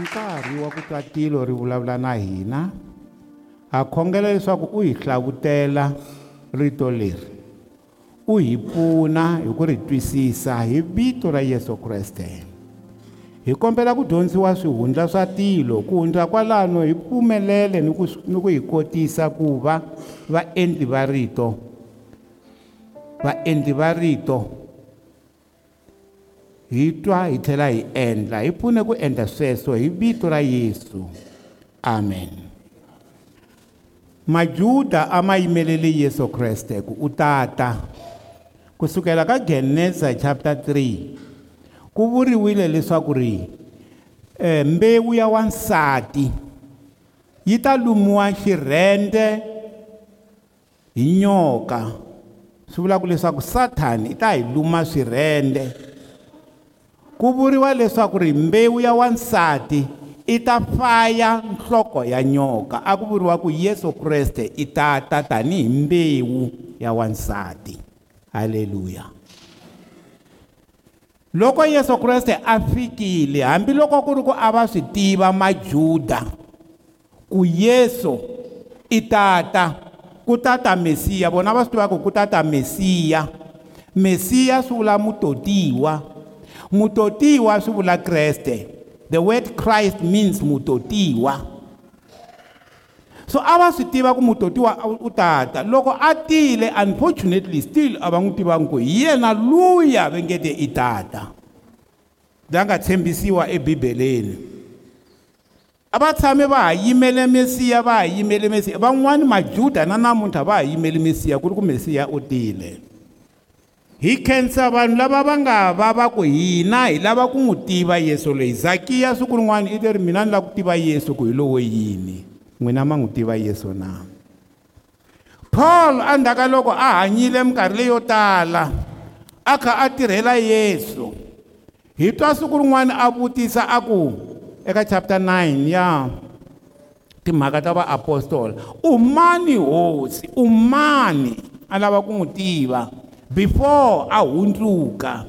nkarhi wa ku twa tilo ri vulavula na hina ha khongela leswaku u hi hlavutela rito leri u hi pfuna hi ku ri twisisa hi vito ra yesu kreste hi kombela ku dyondzisiwa swihundla swa tilo ku hundla kwalano hi pfumelele ni ku hi kotisa ku va vaendli va rito vaendli va rito va hi twa hi tlhela hi endla hi pfune ku endla sweswo hi vito ra yesu amen majuda a ma yimelele yesu kreste ku u tata ku sukela ka genesa chapter 3 ku vuriwile leswaku ri eh, mbewu ya wansati yi ta lumiwa xirhende hi nyoka swi vula ku leswaku sathani i ta hi luma swirhende si ku vuriwa leswaku ri mbewu ya wansati i ta faya nhloko ya nyoka a ku vuriwa ku yesu kreste i tata tanihi mbewu ya wansati halleluya loko yesu kreste a fikile hambiloko ku ri ku a va swi tiva majuda ku yesu i tata ku tata mesiya vona va swi tivaku ku tata mesiya mesiya swi vula mutotiwa mutotiwa swi vula kreste the word christ means mutotiwa so a va swi tiva ku mutotiwa u tata loko a tile unfortunately still a va n'wi tivangi ku hi yena luya va nge te i tata la nga tshembisiwa ebibeleni a va tshame va ha yimele mesiya va ha yimele mesiya van'wani majuda na namuntlha va ha yimele mesiya ku ri ku mesiya u tile hi khensa vanhu lava va nga va va ku hina hi lava ku n'wi tiva yesu loyi zakiya siku rin'wana i leri mina ni lava ku tiva yesu ku hi lowo yini n'wina ma n'wi tiva yesu na paul andzhaka loko a hanyile minkarhi leyo tala a kha a tirhela yesu hi twa siku rin'wana a vutisa a ku eka chapter 9 ya timhaka ta vaapostola u mani hosi u mani a lava ku n'wi tiva before a hundzuka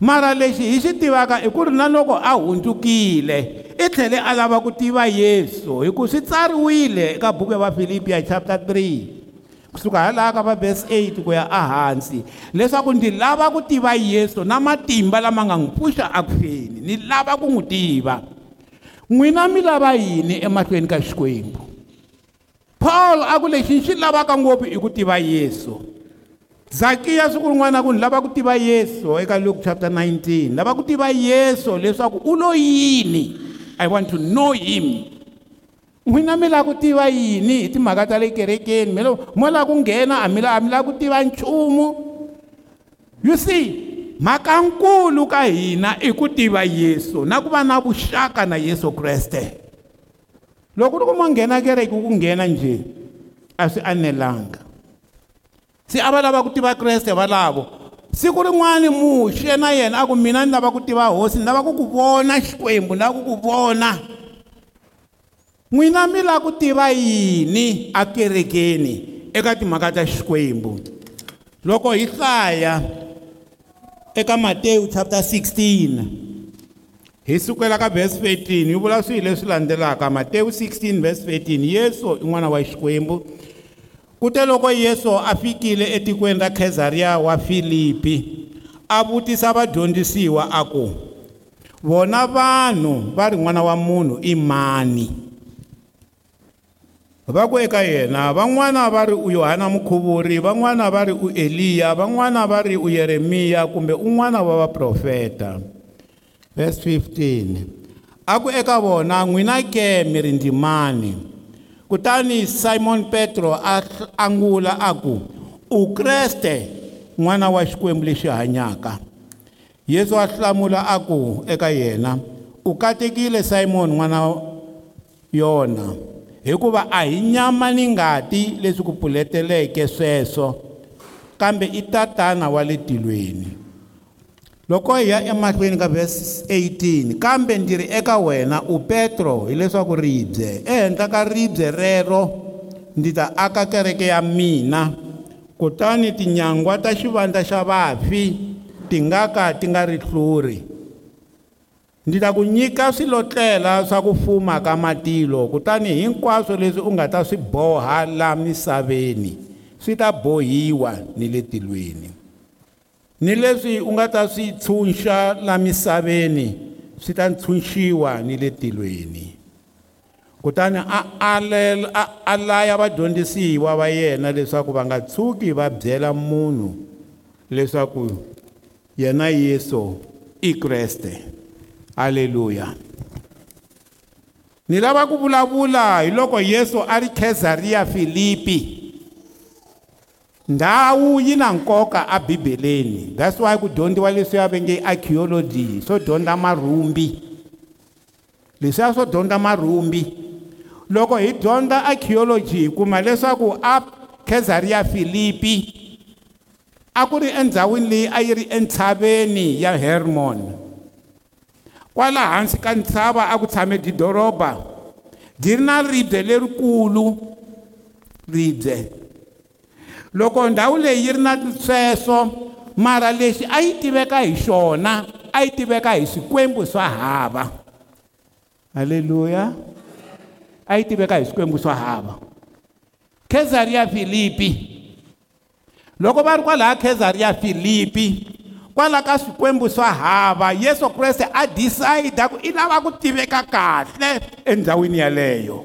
mara lexi hi xi tivaka i ku ri na loko a hundzukile i tlhele a lava ku tiva yesu hi ku swi tsariwile eka buku ya vafilipiya chapter 3 kusuka halaha ka va verse 8 ku ya ehansi leswaku ndzi lava ku tiva yesu na matimba lama nga n'wi pfuxa aku feni ni lava ku n'wi tiva n'wina mi lava yini emahlweni ka xikwembu paul a ku lexi ni xi lavaka ngopfu i ku tiva yesu zakiya siku rin'wana ku ni lava ku tiva yesu eka luke chapter 19 lava ku tiva yesu leswaku u lo yini i want to know him n'wina mi lava ku tiva yini hi timhaka ta le kerekeni milo mo lava ku nghena a mila a mi lava ku tiva nchumu you see mhakankulu ka hina i ku tiva yesu na ku va na vuxaka na yesu kreste loko u ri ku mo nghena kereke ku nghena njhe a swi anelanga se a va lava ku tiva kreste valavo siku rin'wani muxi na yena a ku mina ni lava ku tiva hosi ni lava ku ku vona xikwembu ni lava ku ku vona n'wina mi lava ku tiva yini akerekeni eka timhaka ta xikwembu loko hi hlaya eka matewu chapter 16 hi sukela ka verse 13 yi vula swihi leswi landzelaka matewu 16 verse 13 yesu i n'wana wa xikwembu kute loko yesu a fikile etikweni ra khezariya wa filipi a vutisa vadyondzisiwa a ku vona vanhu va ri n'wana wa munhu i mani va ku eka yena van'wana va ri u yohana mukhuvuri van'wana va ri u eliya van'wana va ri u yeremiya kumbe un'wana wa vaprofeta vers 15 a ku eka vona n'wina ke mirindzimani kutani simon petro a angula a ku ukreste n'wana wa xikwembu lexi hanyaka yesu a hlamula a ku eka yena u katekile simon n'wana yona hikuva a hi nyama ni ngati leswi ku pfuleteleke sweswo kambe i tatana wa le tilweni loko hi ya emahlweni ka verse 18 kambe ndiri eka wena u petro hileswaku ribye ehenhla ka ribye rero ndzi ta aka kereke ya mina kutani tinyangwa ta xivandla xa vafi ti nga ka ti nga ri hluri ndzi ta ku nyika swilotlela swa ku fuma ka matilo kutani hinkwaswo leswi u nga ta swi boha laha misaveni swi ta bohiwa ni le tilweni ni leswi u nga ta swi tshunxa la misaveni swi ta tshunxiwa ni le tilweni kutani a alela a alaya vadyondzisiwa va yena leswaku va nga tshuki va byela munhu leswaku yena yesu i kreste aleluya ni lava ku vulavula hi loko yesu a ri khezariya filipi ndhawu yi na nkoka abibeleni that's why ku dyondziwa leswiya va nge archeology swo dyondza marhumbi leswiya swo dyondza marhumbi loko hi dyondza archeology hi kuma leswaku a kezariya filipi a ku ri endhawini leyi a yi ri entshaveni ya hermon kwala hansi ka ntshava a ku tshame didoroba dyi ri na ribye lerikulu ribye loko ndhawu leyi yi ri na sweswo mara lexi a yi tiveka hi xona a yi tiveka hi swikwembu swa hava haleluya a yi tiveka hi swikwembu swa hava khezariya filipi loko va ri kwalaha khezariya filipi kwala ka swikwembu swa hava yesu kreste a decide ku i lava ku tiveka kahle endhawini yeleyo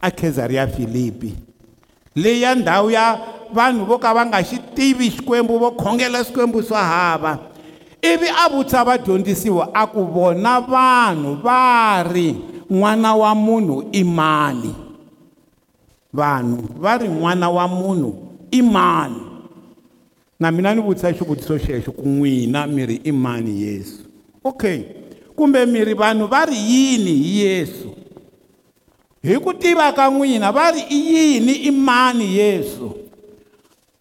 a khezariya filipi leya ndhawu ya vanhu vo ka va nga xi tivi xikwembu vo khongela swikwembu swa hava ivi a vutisa vadyondzisiwa a ku vona vanhu va ri n'wana wa munhu i mani vanhu va ri n'wana wa munhu i mani na mina ni vutisa xivutiso xexo ku n'wina mi ri i mani yesu okay kumbe mi ri vanhu va ri yini hi yesu hi ku tiva ka n'wina va ri i yini i mani yesu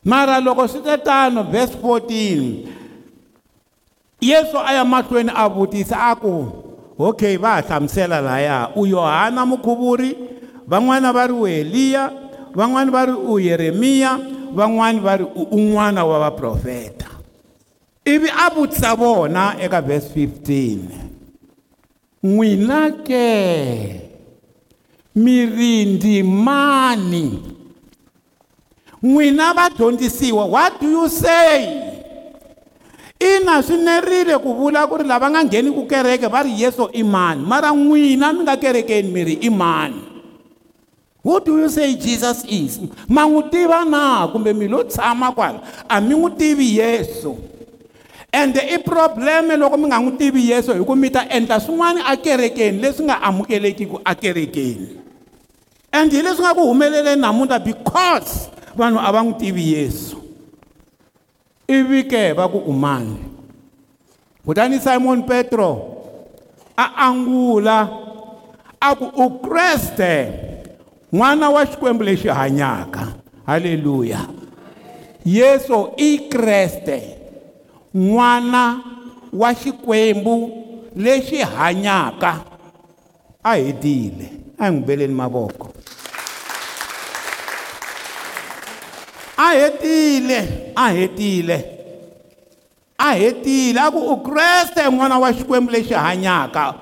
mara loko swi te tano vhesi 14 yesu a ya mahlweni a vutisa a ku okay va ha hlamusela laya u yohana mukhuvuri van'wana va ri u eliya van'wani va ri u yeremiya van'wani va ri un'wana wa vaprofeta ivi a vutisa vona eka vhesi 15 n'wina ke mirindimani n'wina vadyondzisiwa what do you say ina swi nerile ku vula ku ri lava nga ngheni ku kereke va ri yesu i mani mara n'wina mi nga kerekeni miri i mani who do you say jesus is ma n'wi tiva na kumbe mi lo tshama kwala a mi n'wi tivi yesu ende i probleme loko mi nga n'wi tivi yesu hi ku mi ta endla swin'wana akerekeni leswi nga amukelekiku akerekeni and hi leswi nga ku humeleleni namuntlha because vanhu a va n'wi tivi yesu i vike va ku umani kutani simon petro a angula a ku u kreste n'wana wa xikwembu lexi hanyaka halleluya yesu i kreste n'wana wa xikwembu lexi hanyaka a hetile a hi n'wi beleni mavoko a hetile a hetile a hetile a ku u kreste n'wana wa xikwembu lexi hanyaka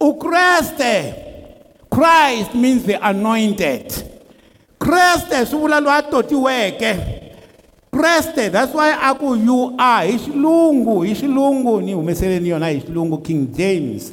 u kreste christ means the anointed kreste swi vula loyi a totiweke kreste that's why a ku you are hi xilungu hi xilungu ni humeseleni yona hi xilungu king james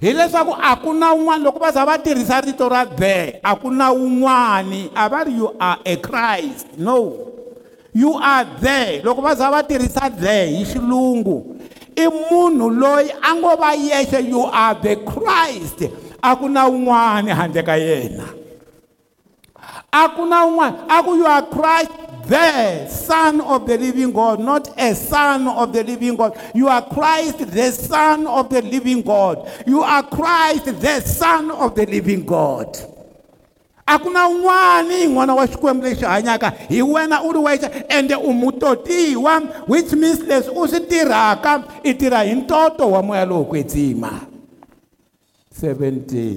hileswaku a ku na wun'wani loko va za va tirhisa rito ra the a ku na wun'wani a va ri you are a christ no you are the loko va za va tirhisa the hi xilungu i munhu loyi a ngo va yexe you are the christ a ku na wun'wani handle ka yena a ku na wun'wani a ku you are christ the son of the living god not a son of the living god you are christ the son of the living god you are christ the son of the living god a ku na wun'wani n'wana wa xikwembu lexi hanyaka hi wena u ri wexe ende u mutotiwa which means leswi u swi tirhaka i tirha hi ntoto wa moya lowu kwetsima 17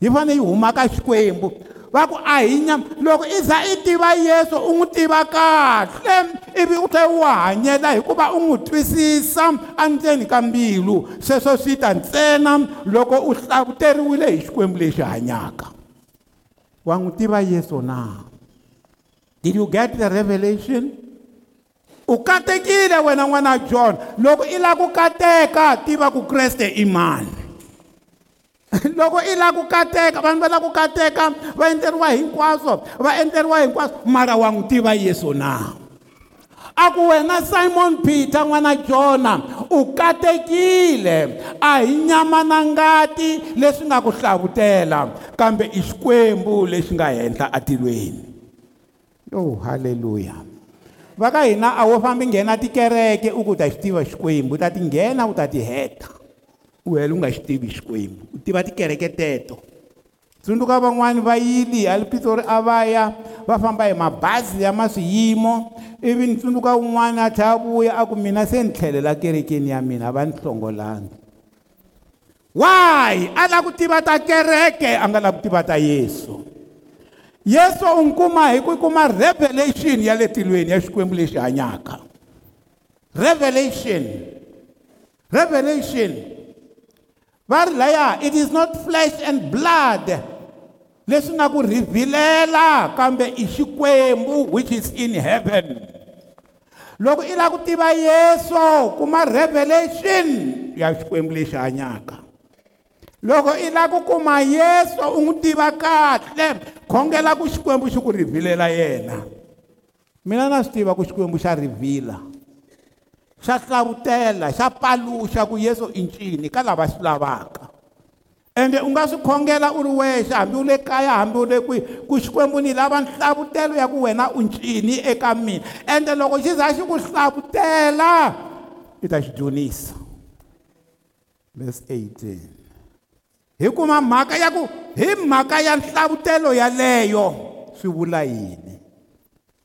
yi fane yi huma ka xikwembu va ku a hi nyama loko i za i tiva yesu u n'wi tiva kahle ivi u tlhe u hanyela hikuva u n'wi twisisa endzeni ka mbilu sweswo swi ta ntsena loko u hlavuteriwile hi xikwembu lexi hanyaka wa n'wi tiva yesu na did you get the revelation u katekile wena n'wana john loko i lava ku kateka tiva ku kreste i mani loko i lava ku kateka vanhu va lava ku kateka va endleriwa hinkwaswo va endleriwa hinkwaswo mara wa n'wi tiva yesu na a ku wena simon peter n'wana jona u katekile a hi nyama na ngati leswi nga ku hlavutela kambe i xikwembu lexi nga henhla atilweni yo haleluya va ka hina a wo fambi nghena tikereke u ku ta xi tiva xikwembu u ta ti nghena u ta ti heta u hela u nga xi tivi xikwembu u tiva tikereke teto tsundzuka van'wani va yili halipito ri a va ya va famba hi mabazi ya maswiyimo ivi ni tsundzuka wun'wana a tlhela vuya a ku mina se ni tlhelela kerekeni ya mina va ni hlongolangi why a lava ku tiva ta kereke a nga lava ku tiva ta yesu yesu u n'wi kuma kuma revelation ya le tilweni ya xikwembu lexi hanyaka revelation revelation va ri laya it is not flesh and blood leswi na ku rivhilela kambe i xikwembu which is in heaven loko ila lava ku tiva yesu kuma revelation ya xikwembu lexi hanyaka loko i lava ku kuma yesu u n'wi tiva kahle khongela ku xikwembu xi ku rivhilela yena mina na swi tiva ku xikwembu xa rivhila xa hlavutela xa paluxa ku yesu i ncini ka lava swi lavaka ende u nga swi khongela u ri wexe hambi u le kaya hambi u le kwihi ku xikwembu ni lava nhlavutelo ya ku wena u ncini eka mina ende loko xi za xi ku hlavutela i ta xi dzunisa verse 18 hikuma mhaka ya ku hi mhaka ya nhlavutelo yeleyo swi vula yini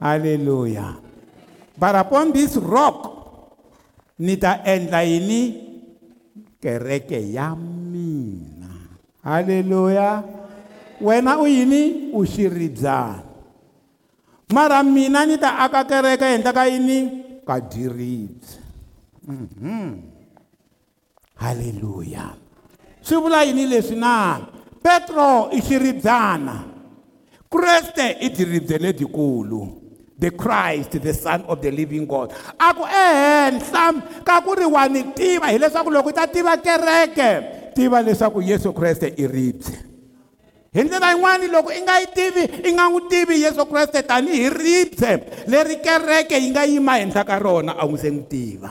halleluya but upon this rock ni ta endla yini kereke ya mina haleluya wena u yini u xiribyana mara mina ni ta aka kereke endla ka yini ka diribye mm -hmm. haleluya swi vula yini leswi na petro i xiribyana kreste i diribye lebyikulu the christ the son of the living god a ku ehenhla ka ku ri wa ni tiva hileswaku loko u ta tiva kereke tiva leswaku yesu kreste i ribye hi ndlela yin'wana loko i nga yi tivi i nga n'wi tivi yesu kreste tanihi ribye leri kereke yi nga yima henhla ka rona a n'wi se n'wi tiva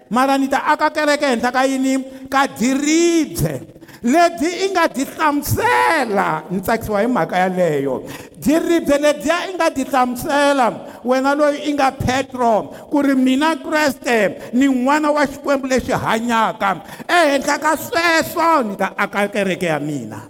mara ni ta aka kereke henhla ka yini ka diribye lebyi i nga byi hlamusela ni tsakisiwa hi mhaka yaleyo diribye lebyiya i nga byi hlamusela wena loyi i nga petro ku ri mina kreste ni n'wana wa xikwembu lexi hanyaka ehenhla ka sweswo ni ta aka kereke ya mina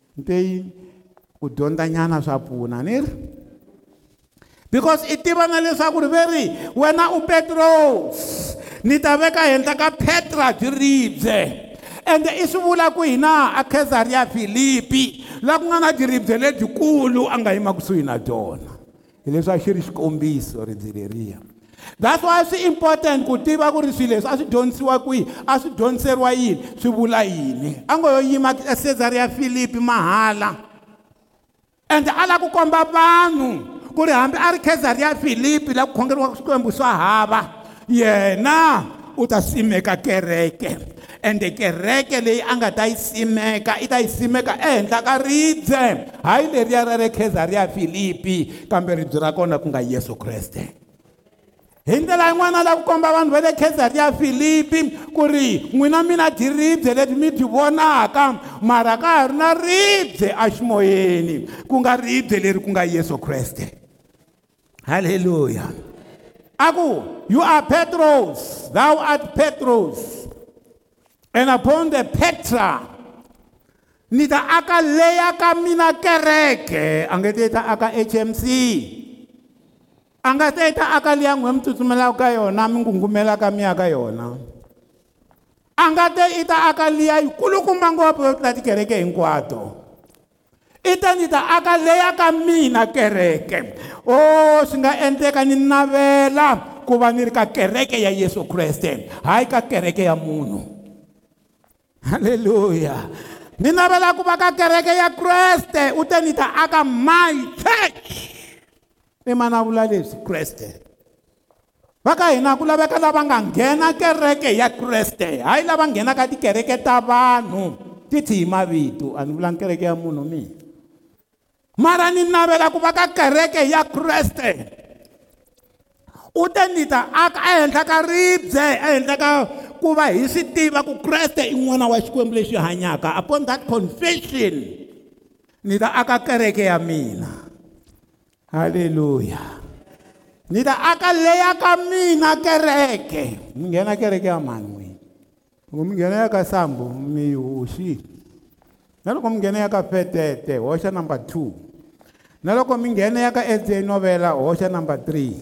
nteyi ku dyondzanyana swa pfuna ni ri because i tiva na leswaku ri ve ri wena u petros ni ta veka henhla ka petra byi ribye ende i swi vula ku hina a kesaria filipi laha ku nga na diribye lebyikulu a nga yima kusuhi na byona hileswi a xi ri xikombiso ribye leriya that's why swi important ku tiva ku ri swilo leswi a swi dyondzisiwa kwihi a swi dyondziseriwa yini swi vula yini a ngo yo yima ya e filipi mahala ende a lava ku komba vanhu ku ri hambi a ri ya filipi laha ku khongeriwaka swikwembu swa hava yena u ta simeka kereke ende kereke leyi a nga ta yi simeka i ta yi simeka ehenhla ka ribye hayi leriya ra le kezariya filipi kambe ribye ra kona ku nga yesu kreste hi ndlela yin'wana la ku komba vanhu va le kezariya filipi ku ri n'wina mina byi ribye lebyi mi byi vonaka mara ka ha ri na ribye eximoyeni ku nga ribye leri ku nga yesu kreste halleluya a ku you are petros thou art petros And upon the Petra, ni ta aka leya ka mina kereke a nga te ta aka hmc a nga te ta aka leya n'we mi tsutsumelaka ka yona mi ngungumelaka mi ya ka yona a nga te i ta aka liya yi kulukumba ngopfu yo tlula tikereke hinkwato i ta ni ta aka leya ka mina kereke o oh, swi nga endleka ni navela ku va ni ri ka kereke ya yesu kreste hayi ka kereke ya munhu haleluya ni navela ku va ka kereke ya kreste u te ni ta aka my church i mana vula leswi kreste va ka hina ku laveka lava nga nghena kereke ya kreste hayi lava nghenaka tikereke ta vanhu ti thi hi mavito a ni vula kereke ya munhu mina mara ni navela ku va ka kereke ya kreste u te ni ta aka ehenhla ka ribye ehenhla ka ku va hi swi tiva ku kreste i n'wana wa xikwembu lexi hanyaka upon that confession ni ta aka kereke ya mina halleluya ni ta aka leya ka mina kereke mi nghena kereke ya mani n'wini loko mi nghena ya ka sambo mi hoxi na loko mi nghena ya ka petete hoxa number two na loko mi nghena ya ka edzenovela hoxa number three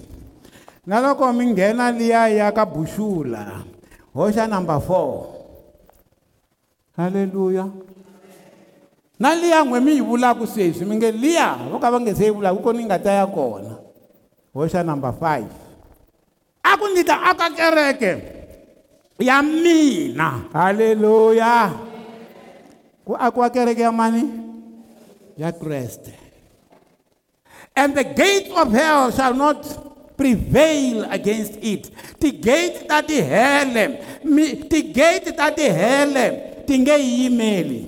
na loko mi nghena liya ya ka buxula hoxa number four halleluya na liya n'we mi yi vulaka sweswi mi nge liya vo ka va nge se yi vulaka ku ni nga ta ya kona hoxa number five a ku ni ta aka kereke ya mina halleluya ku akiwa kereke ya mani ya kreste and the gate of hell shall not prevail against it ti-gate ta tihele ti-gate ta tihele ti nge yimeli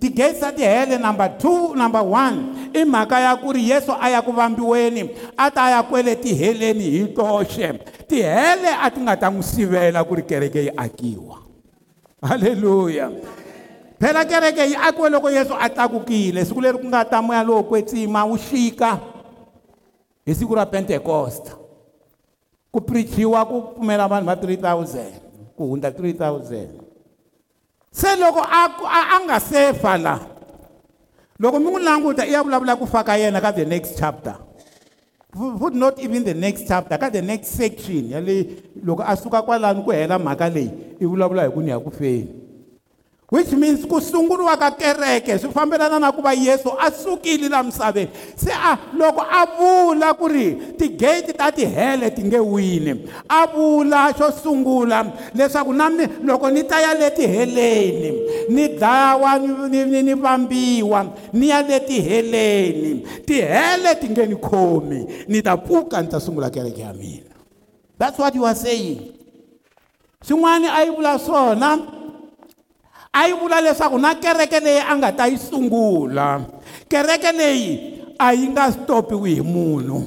ti-gate ta tihele number two number one i mhaka ya ku ri yesu a ya ku vambiweni a ta ya kwele tiheleni hi toxe tihele a ti nga ta n'wi sivela ku ri kereke yi akiwa halleluya phela kereke yi akiwe loko yesu a tlakukile siku leri ku nga ta moya lowo kwetsima wu xika hi siku ra pentekosta ku pirichiwa ku pfumela vanhu va 3000 ku hundza 3000 se loko a, a, a nga sefa la loko mi n'wi languta i ya vulavula ku faka yena ka the next chapter would not even the next chapter ka the next section ya leyi loko a suka kwalani ku hela mhaka leyi i vulavula hi ku ni ya ku feni which means ku sunguriwa ka kereke swi fambelana na ku va yesu a sukile laha misaveni se a loko a vula ku ri ti-gate ta tihele ti nge wini a vula xo sungula leswaku na mi loko ni ta ya le tiheleni ni dlawa ni ni ni vambiwa ni ya le tiheleni tihele ti nge ni khomi ni ta pfuka ni ta sungula kereke ya mina that's what you are saying swin'wana a yi vula swona so, a yi vula leswaku na kereke leyi a nga ta yi sungula kereke leyi a yi nga stopiwi hi munhu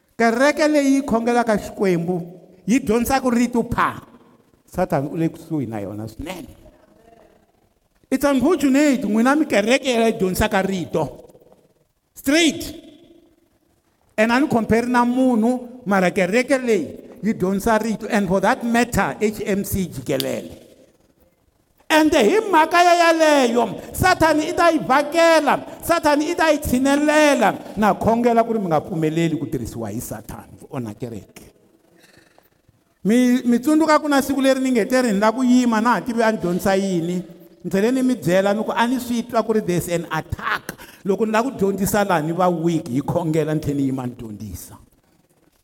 kereke leyi yi khongelaka xikwembu yi dyondzaka rito pa satani u le kusuhi na yona swinene it's unfortunate n'wina mikereke yi dyondzaka rito straight and a ni compare na munhu mara kereke leyi yi dyondzisa rito and for that matter h m c jikelele ende hi mhaka ya yeleyo sathani i ta yi vhakela sathani i ta yi tshinelela na khongela ku ri mi nga pfumeleli ku tirhisiwa hi sathani ku onha kereke mi tsundzuka ku na siku leri ni nge te ri ni la ku yima na ha tivi a ni dyondzisa yini ni tlhele ni mi byela ni ku a ni swi twa ku ri there's an attack loko ni la ku dyondzisa laha ni va week hi khongela ni tlhela ni yima ni dyondzisa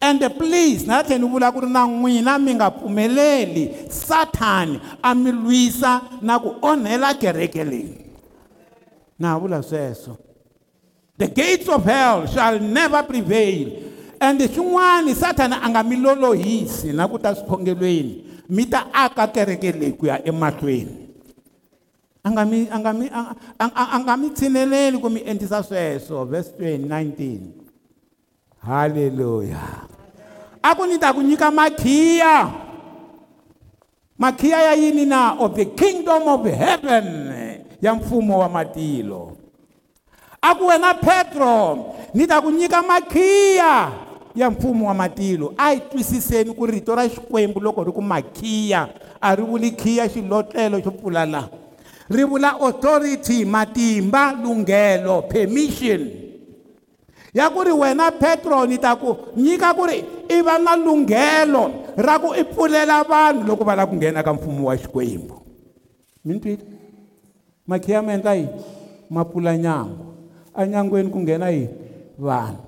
And please na tlhela ni vula ku ri na n'wina mi nga pfumeleli Satan a mi lwisa na ku onhela kereke leyi. Na vula sweswo. The gates of hell shall never prevail ende xin'wani sathana a nga mi lolohisi na ku ta swikhongelweni mi ta aka kereke leyi ku ya emahlweni a nga mi a nga mi a nga mi tshineleli ku mi endlisa sweswo verse 19 halleluya a ku ni ta ku nyika makhiya makhiya ya yini na of the kingdom of heaven ya mfumo wa matilo a ku wena petro ni ta ku nyika makhiya ya mfumo wa matilo a hi twisiseni ku rito ra xikwembu loko ri ku makhiya a ri vuli khiya xilotlelo xo pfula laha ri vula authority matimba lunghelo permission ya ku ri wena petro ni ta ku nyika ku ri i va na lunghelo ra ku i pfulela vanhu loko va lava ku nghena ka mfumo wa xikwembu mi ni twile makhiya ma endla yini ma pfula nyangu a nyangweni ku nghena yini vanhu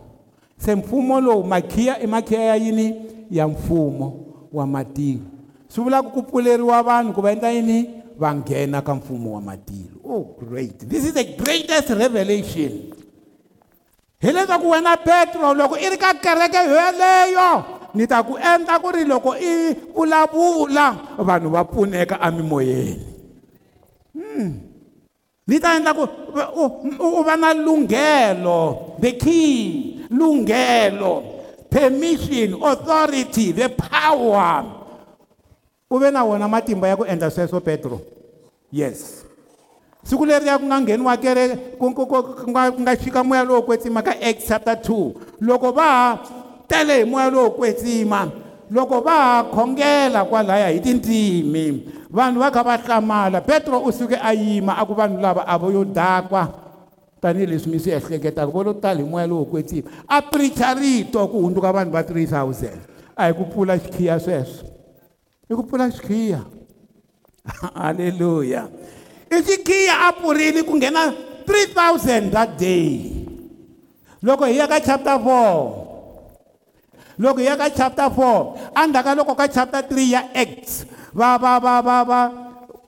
se mfumo lowu makhiya i makhiya ya yini ya mfumo wa matiko swi vulaka ku pfuleriwa vanhu ku va endla yini va nghena ka mfumo wa matilo oh great this is the greatest revelation hileswaku wena petro loko i ri ka kereke yeleyo ni ta ku endla ku ri loko i vulavula vanhu va pfuneka emimoyeni hmm. ni ta endla ku u va na lunghelo the key lungelo permission authority the power u ve na wona matimba ya ku endla sweswo petro yes siku leri ya ku nga ngheni wa kere ku nga xika moya lowo kwetsima ka act chapter 2 loko va ha tele hi moya lowo kwetsima loko va ha khongela kwalaya hi tindzimi vanhu va kha va hlamala petro u suke a yima a ku vanhu lava a vo yo dakwa tanihileswi mi swi ehleketaka vo lo tala hi moya lowo kwetsima a pricha rito ku hundzuka vanhu va three thousand a hi ku pfula xikhiya sweswo i ku pfula xikhiya halleluya i xikhiya a pfurile ku nghena three thousand that day loko hi ya ka chapter four loko hi ya ka chapter four a ndzhaka loko ka chapter three ya acts va va va va va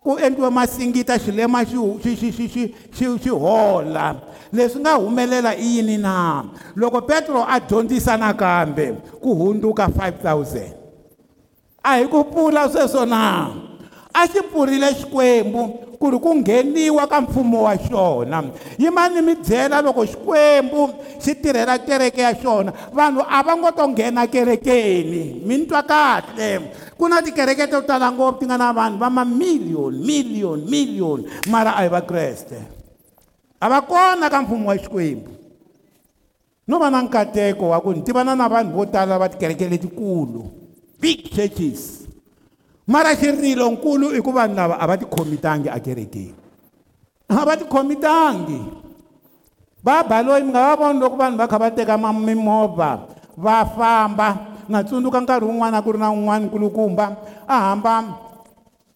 ku endliwa masingita xilema xi xi xi xi xi xi xi hola leswi nga humelela i yini na loko petro a dyondzisa nakambe ku hundzuka 5000 a hi ku pfula sweswo na a xi pfurile xikwembu ku ri ku ngheniwa ka mfumo wa xona yimani mi byela loko xikwembu xi tirhela kereke ya xona vanhu a va ngo to nghena kerekeni mi ni twa kahle ku na tikereke to tala ngopfu ti nga na vanhu va mamiliyoni miliyoni miliyoni mara a hi vakreste a va kona ka mfumo wa xikwembu no va na nkateko wa ku ni tivana na vanhu vo tala va tikereke letikulu big churches mara xirilo nkulu i ku vanhu lava a va tikhomitangi akerekeni a va tikhomitangi va baloyi mi nga va voni loko vanhu va kha va teka mimovha va famba na tsundzuka nkarhi wun'wana a ku ri na wun'wana nkulukumba a hamba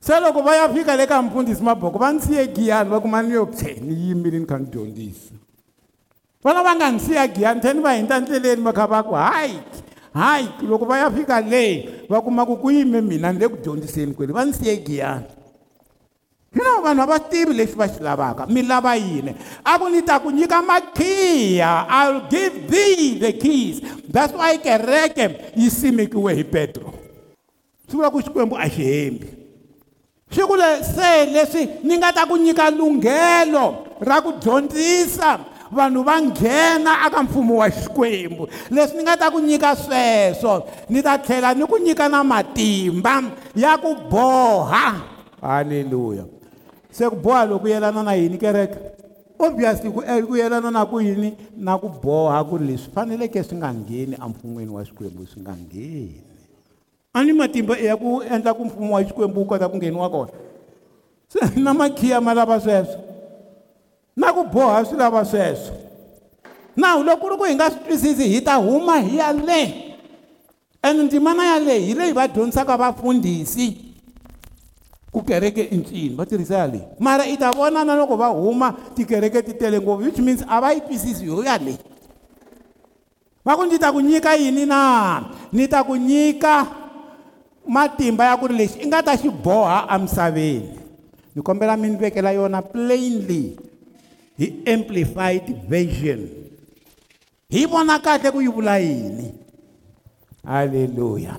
se loko va ya fika le ka mfundhisi maboko va ni siye giyani va kuma ni yo phe ni yimile ni kha ni dyondzisa va lava nga ni siya giyani tlhe ni va hindla ndleleni va kha va ku hayi hayi loko va ya fika le va kuma ku ku yime mina ni le ku dyondziseni kwele va ni siye giyani you know vanhu a va tivi leswi va xi lavaka mi lava yini a ku ni ta ku nyika makhiya i'll give thee the keys that's why kereke yi simekiwe hi petro swi vula ku xikwembu a xi hembi swi ku le se leswi ni nga ta ku nyika lunghelo ra ku dyondzisa vanhu va nghena aka mfumo wa xikwembu leswi ni nga ta ku nyika sweswo ni ta tlhela ni ku nyika na matimba ya ku boha haleluya se ku boha loku yelana na yini kereke obviously ku eh, ku yelana na ku yini na ku boha ku ri leswi faneleke swi nga ngheni empfun'wini wa xikwembu swi nga ngheni a ni matimba i ya ku endla ku mfumo wa xikwembu wu kota ku ngheniwa kona se na makhiya ma lava sweswo na ku boha swi lava sweswo nawu loko ku ri ku hi nga swi twisisi hi ta huma hi ya le ende ndzimana ya leyi hi leyi va dyondzisaka vafundhisi ku kereke i ncini va tirhisela leyi mara i ta vona na loko va huma tikereke ti tele ngopfu which means a va yi twisisi yo ya leyi va ku ndzi ta ku nyika yini na ni ta ku nyika matimba ya ku ri lexi i nga ta xi boha emisaveni ni kombela mi ni vekela yona plainly hi amplified version hi vona kahle ku yi vula yini halleluya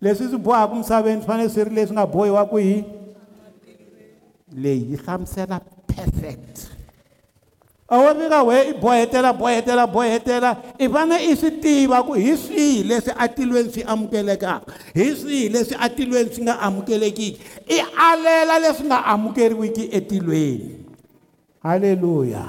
leswi swi bohaka misaveni swi fanele swi ri leswi nga bohiwa ku yini leyi yi hlamusela perfect a wo vika we i bohetela bohetela bohetela i fane i swi tiva ku hi swihi leswi atilweni swi amukelekaka hi swihi leswi atilweni swi nga amukelekiki i alela leswi nga amukeriwiki etilweni halleluya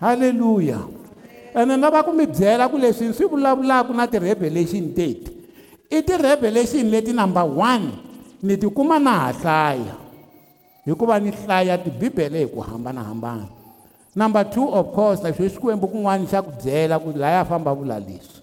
halleluya ene na va ku mi byela ku leswi swi vulavulaka na ti-revelation teti i ti-revelation leti number one ni tikuma na ha hlaya hikuva ni hlaya tibibele hi ku hambanahambana number two of course na sweswi xikwembu kun'wana xa ku byela ku laya famba vula leswi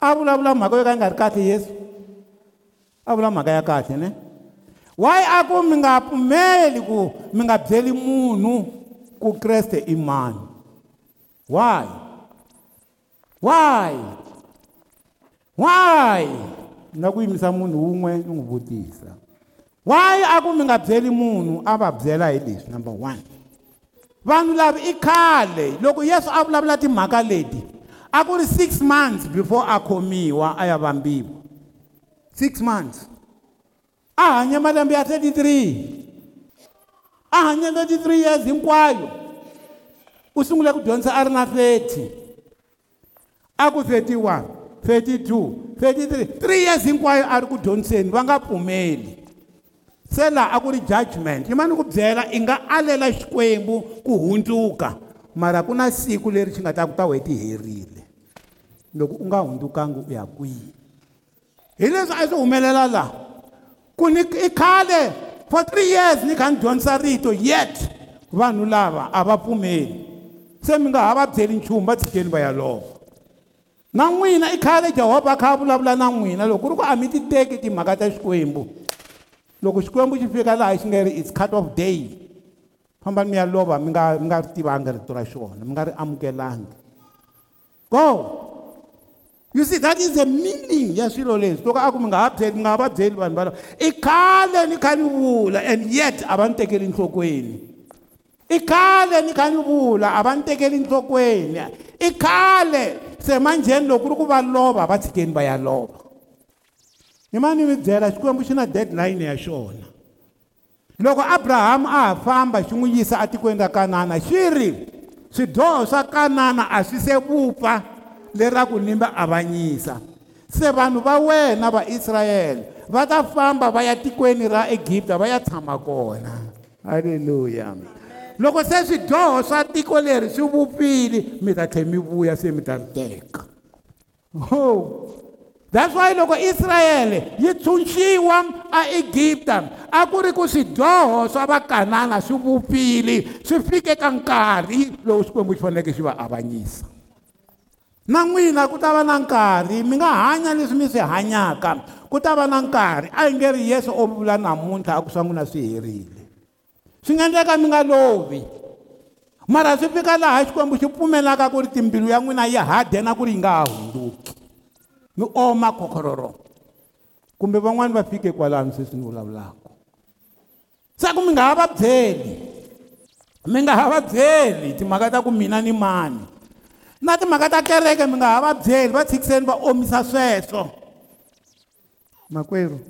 a vulavula mhaka yo ka yi nga ri kahle yesu a vula mhaka ya kahle ne why a ku mi nga pfumeli ku mi nga byeli munhu ku kreste i mani why why why na ku yimisa munhu wun'we ni n'wi vutisa why a ku mi nga byeli munhu a va byela hi leswi number one vanhu lava i khale loko yesu a vulavula timhaka leti a ku ri six months before a khomiwa a ya vambiwa six months a hanya malembe ya 33 a hanya 33 years hinkwayo u sungule ku dyondzisa a ri na 30 a ku 31 32 33 three years hinkwayo a ri ku dyondziseni va nga pfumeli se laha a ku ri judgement yi ma ni ku byela i nga alela xikwembu ku hundzuka mara ku na siku leri xi nga ta ku ta wu heti herile loko u nga hundzukangi u ya kwihi hi leswi a swi humelela laha ku ni i khale for three years ni kha ni dyondzisa rito yet vanhu lava a va pfumeli se mi nga ha va byeli nchumu va tshikeni va ya lova na n'wina i khale jehovha a kha a vulavula na n'wina loko ku ri ku a mi ti teki timhaka ta xikwembu loko xikwembu xi fika laha xi nga ri its cut off day fambani mi ya lova mi nga mi nga ri tivangi rito ra xona mi nga ri amukelangi go You see, that is the meaning yashilo lesi. Loko aku mingababzeli, mingababzeli vanhu valava. I khale ni kha ni vula and yet a va ni tekeli enhlokweni. I khale ni kha ni vula a va ni tekeli enhlokweni. I khale se manjheni loko ku ri ku va lova va tshikeni va ya lova. Ni ma ni mi byela Xikwembu xi na deadline ya xona. Loko Abrahamu a ha famba xi n'wi yisa etikweni ra Kanana xi ri swidyoho swa Kanana a swi se vupfa. leraku ni va avanyisa se vanhu va wena va Israyele va ta famba va ya tikweni ra Egipta va ya tshama kona haleluya loko se swidyoho swa tiko leri swi vupfile mi ta tlhe mi vuya se mi ta ri teka ho that's why loko israyele yi tshunxiwa aegipta a ku ri ku swidyoho swa vakanana swi vupfile swi fike ka nkarhi lowu xikwembu xi faneleke xi va avanyisa na n'wina ku ta va na nkarhi mi nga hanya leswi mi swi hanyaka ku ta va na nkarhi a yi nge ri yesu o vula namuntlha a ku swa n'wina swi herile swi nga endleka mi nga lovi mara swi fika laha xikwembu xi pfumelaka ku ri timbilu ya n'wina yi hade na ku ri yi nga hunduki mi oma khokhororo kumbe van'wani va fike kwalano sweswi ni vulavulaka se ku mi nga ha va byeli mi nga ha va byeli timhaka ta ku mina ni mani na timhaka ta kereke mi nga ha va byeli va tshikiseni va omisa sweswo makwerhu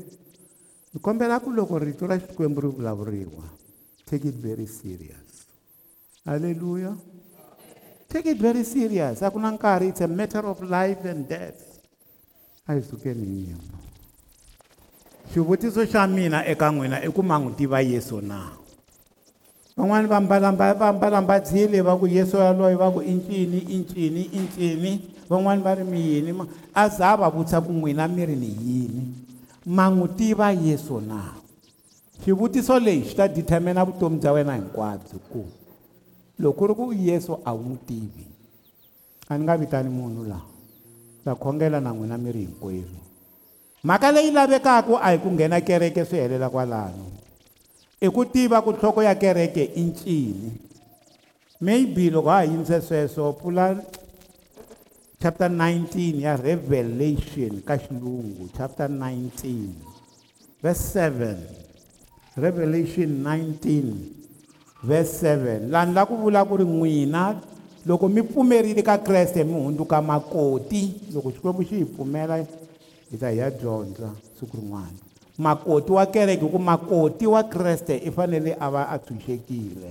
ni kombela ku loko rito ra xikwembu ri vulavuriwa take it very serious halleluya take it very serious a ku na nkarhi it's a matter of life and death a hi sukeni yimo xivutiso xa mina eka n'wina i ku ma n'wi tiva yesu nawo van'wani vambalambadzile va ku yesu yaloyo va ku i ncini i ncini i ncini van'wani va ri miyini a za va vutisa ku n'wina miri ni yini ma n'wi tiva yesu na xivutiso lexi xi ta determina vutomi bya wena hinkwabyo ku loko ku ri ku yesu a wu n'wi tivi a ni nga vitani munhu laha ta khongela na n'wina miri hinkwenu mhaka leyi lavekaka a hi ku nghena kereke swi helela kwalano i ku tiva ku nhloko ya kereke i ncini maybe loko ha ha yinise sweswo pfula chapter 19 ya revelation ka xilungu chapter 19 verse 7 revelation 19 verse 7 lani la ku vula ku ri n'wina loko mi pfumerile ka kreste mi hundzuka makoti loko xikwembu xi hi pfumela hi ta hi ya dyondza siku rin'wana makoti wa kereke ku makoti wa kreste i fanele a va a tshunxekile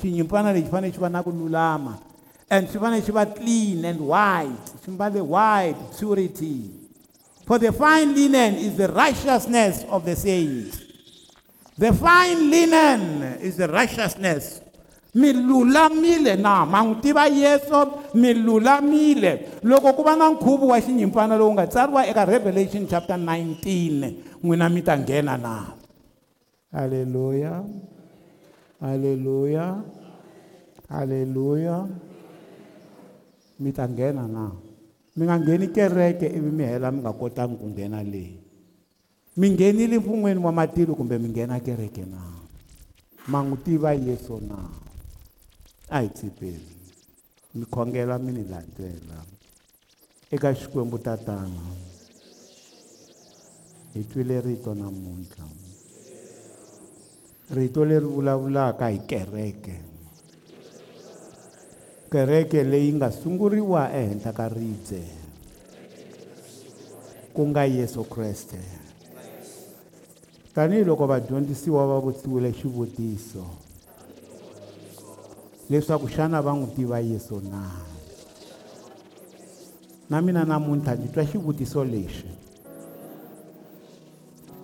xinyimpana lexi fanele xi va na ku lulama and swi fanele swi va clean and white swi mbale white purity for the fine linen is the righteousness of the saint the fine linen is the righteousness mi lulamile na ma n'wi tiva yesu mi lulamile loko ku va na nkhuvo wa xinyimpfana lowu nga tsariwa eka revelation chapter 19 n'wina mi ta nghena na halleluya halleluya halleluya mi ta nghena na mi nga ngheni kereke ivi mi hela mi nga kotangi ku nghena leyi mi nghenile vun'wini wa matilo kumbe mi nghena kereke na ma n'wi tiva yeso na a hi tsipeni mi khongela mi ni landzela eka xikwembu tatana hi twile rito namuntlha rito leri vulavulaka hi kereke kereke leyi nga sunguriwa ehenhla ka ribye ku nga yesu kreste tanihiloko vadyondzisiwa va vutiwile xivutiso leswaku xana va n'wi tiva yesu na na mina namuntlha ndzi twa xivutiso lexi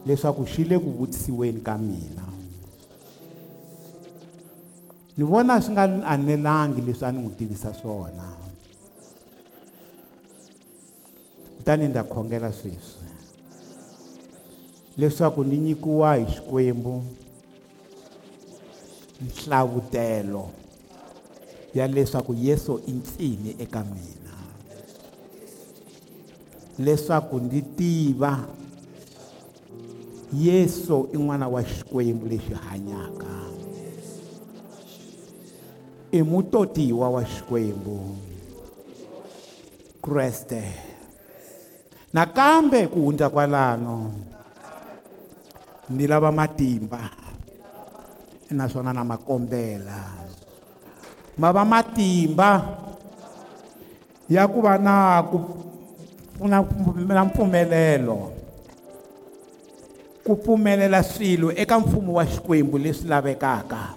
leswaku xi le ku vutisiweni ka mina ni vona swi nga ni anelangi leswi a ni n'wi tivisa swona kutani ndza khongela sweswi leswaku ni nyikiwa hi xikwembu nhlavutelo ya leswaku yesu i ntsini eka mina leswaku ndzi tiva yesu i n'wana wa xikwembu lexi hanyaka i mutotiwa wa xikwembu kreste nakambe ku hundza kwalano ni lava matimba naswona na makombela ma va matimba ya ku va na ku na na mpfumelelo ku pfumelela swilo eka mfumo wa xikwembu leswi lavekaka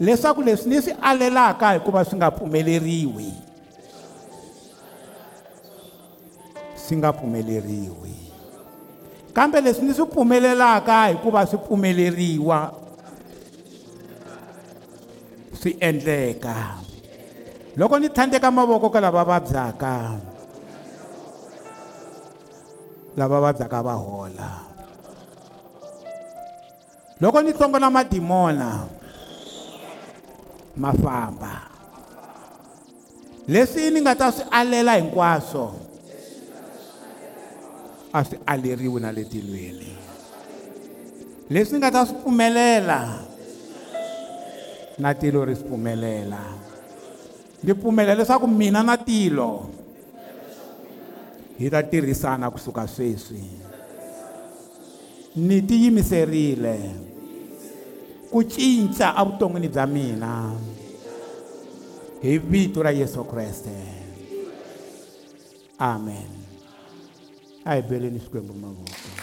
leswaku leswi ni swi alelaka hikuva swi nga pfumeleriwi swi nga pfumeleriwi kambe leswi ni swi pfumelelaka hikuva swi pfumeleriwa swi endleka loko ni tlhandleka mavoko ka lava vabyaka lava vabyaka va hola loko ni tsongola madimona ma famba leswi ni nga ta swi alela hinkwaswo a swi aleriwi na le tilweni leswi ni nga ta swi pfumelela na tilo ri swi pfumelela ni pfumela leswaku mina na tilo hi ta tirhisana kusuka sweswi ni tiyimiserile ku cinca evuton'wini bya mina hi vito ra yesu kreste amen a hi beleni swikwembu mavoko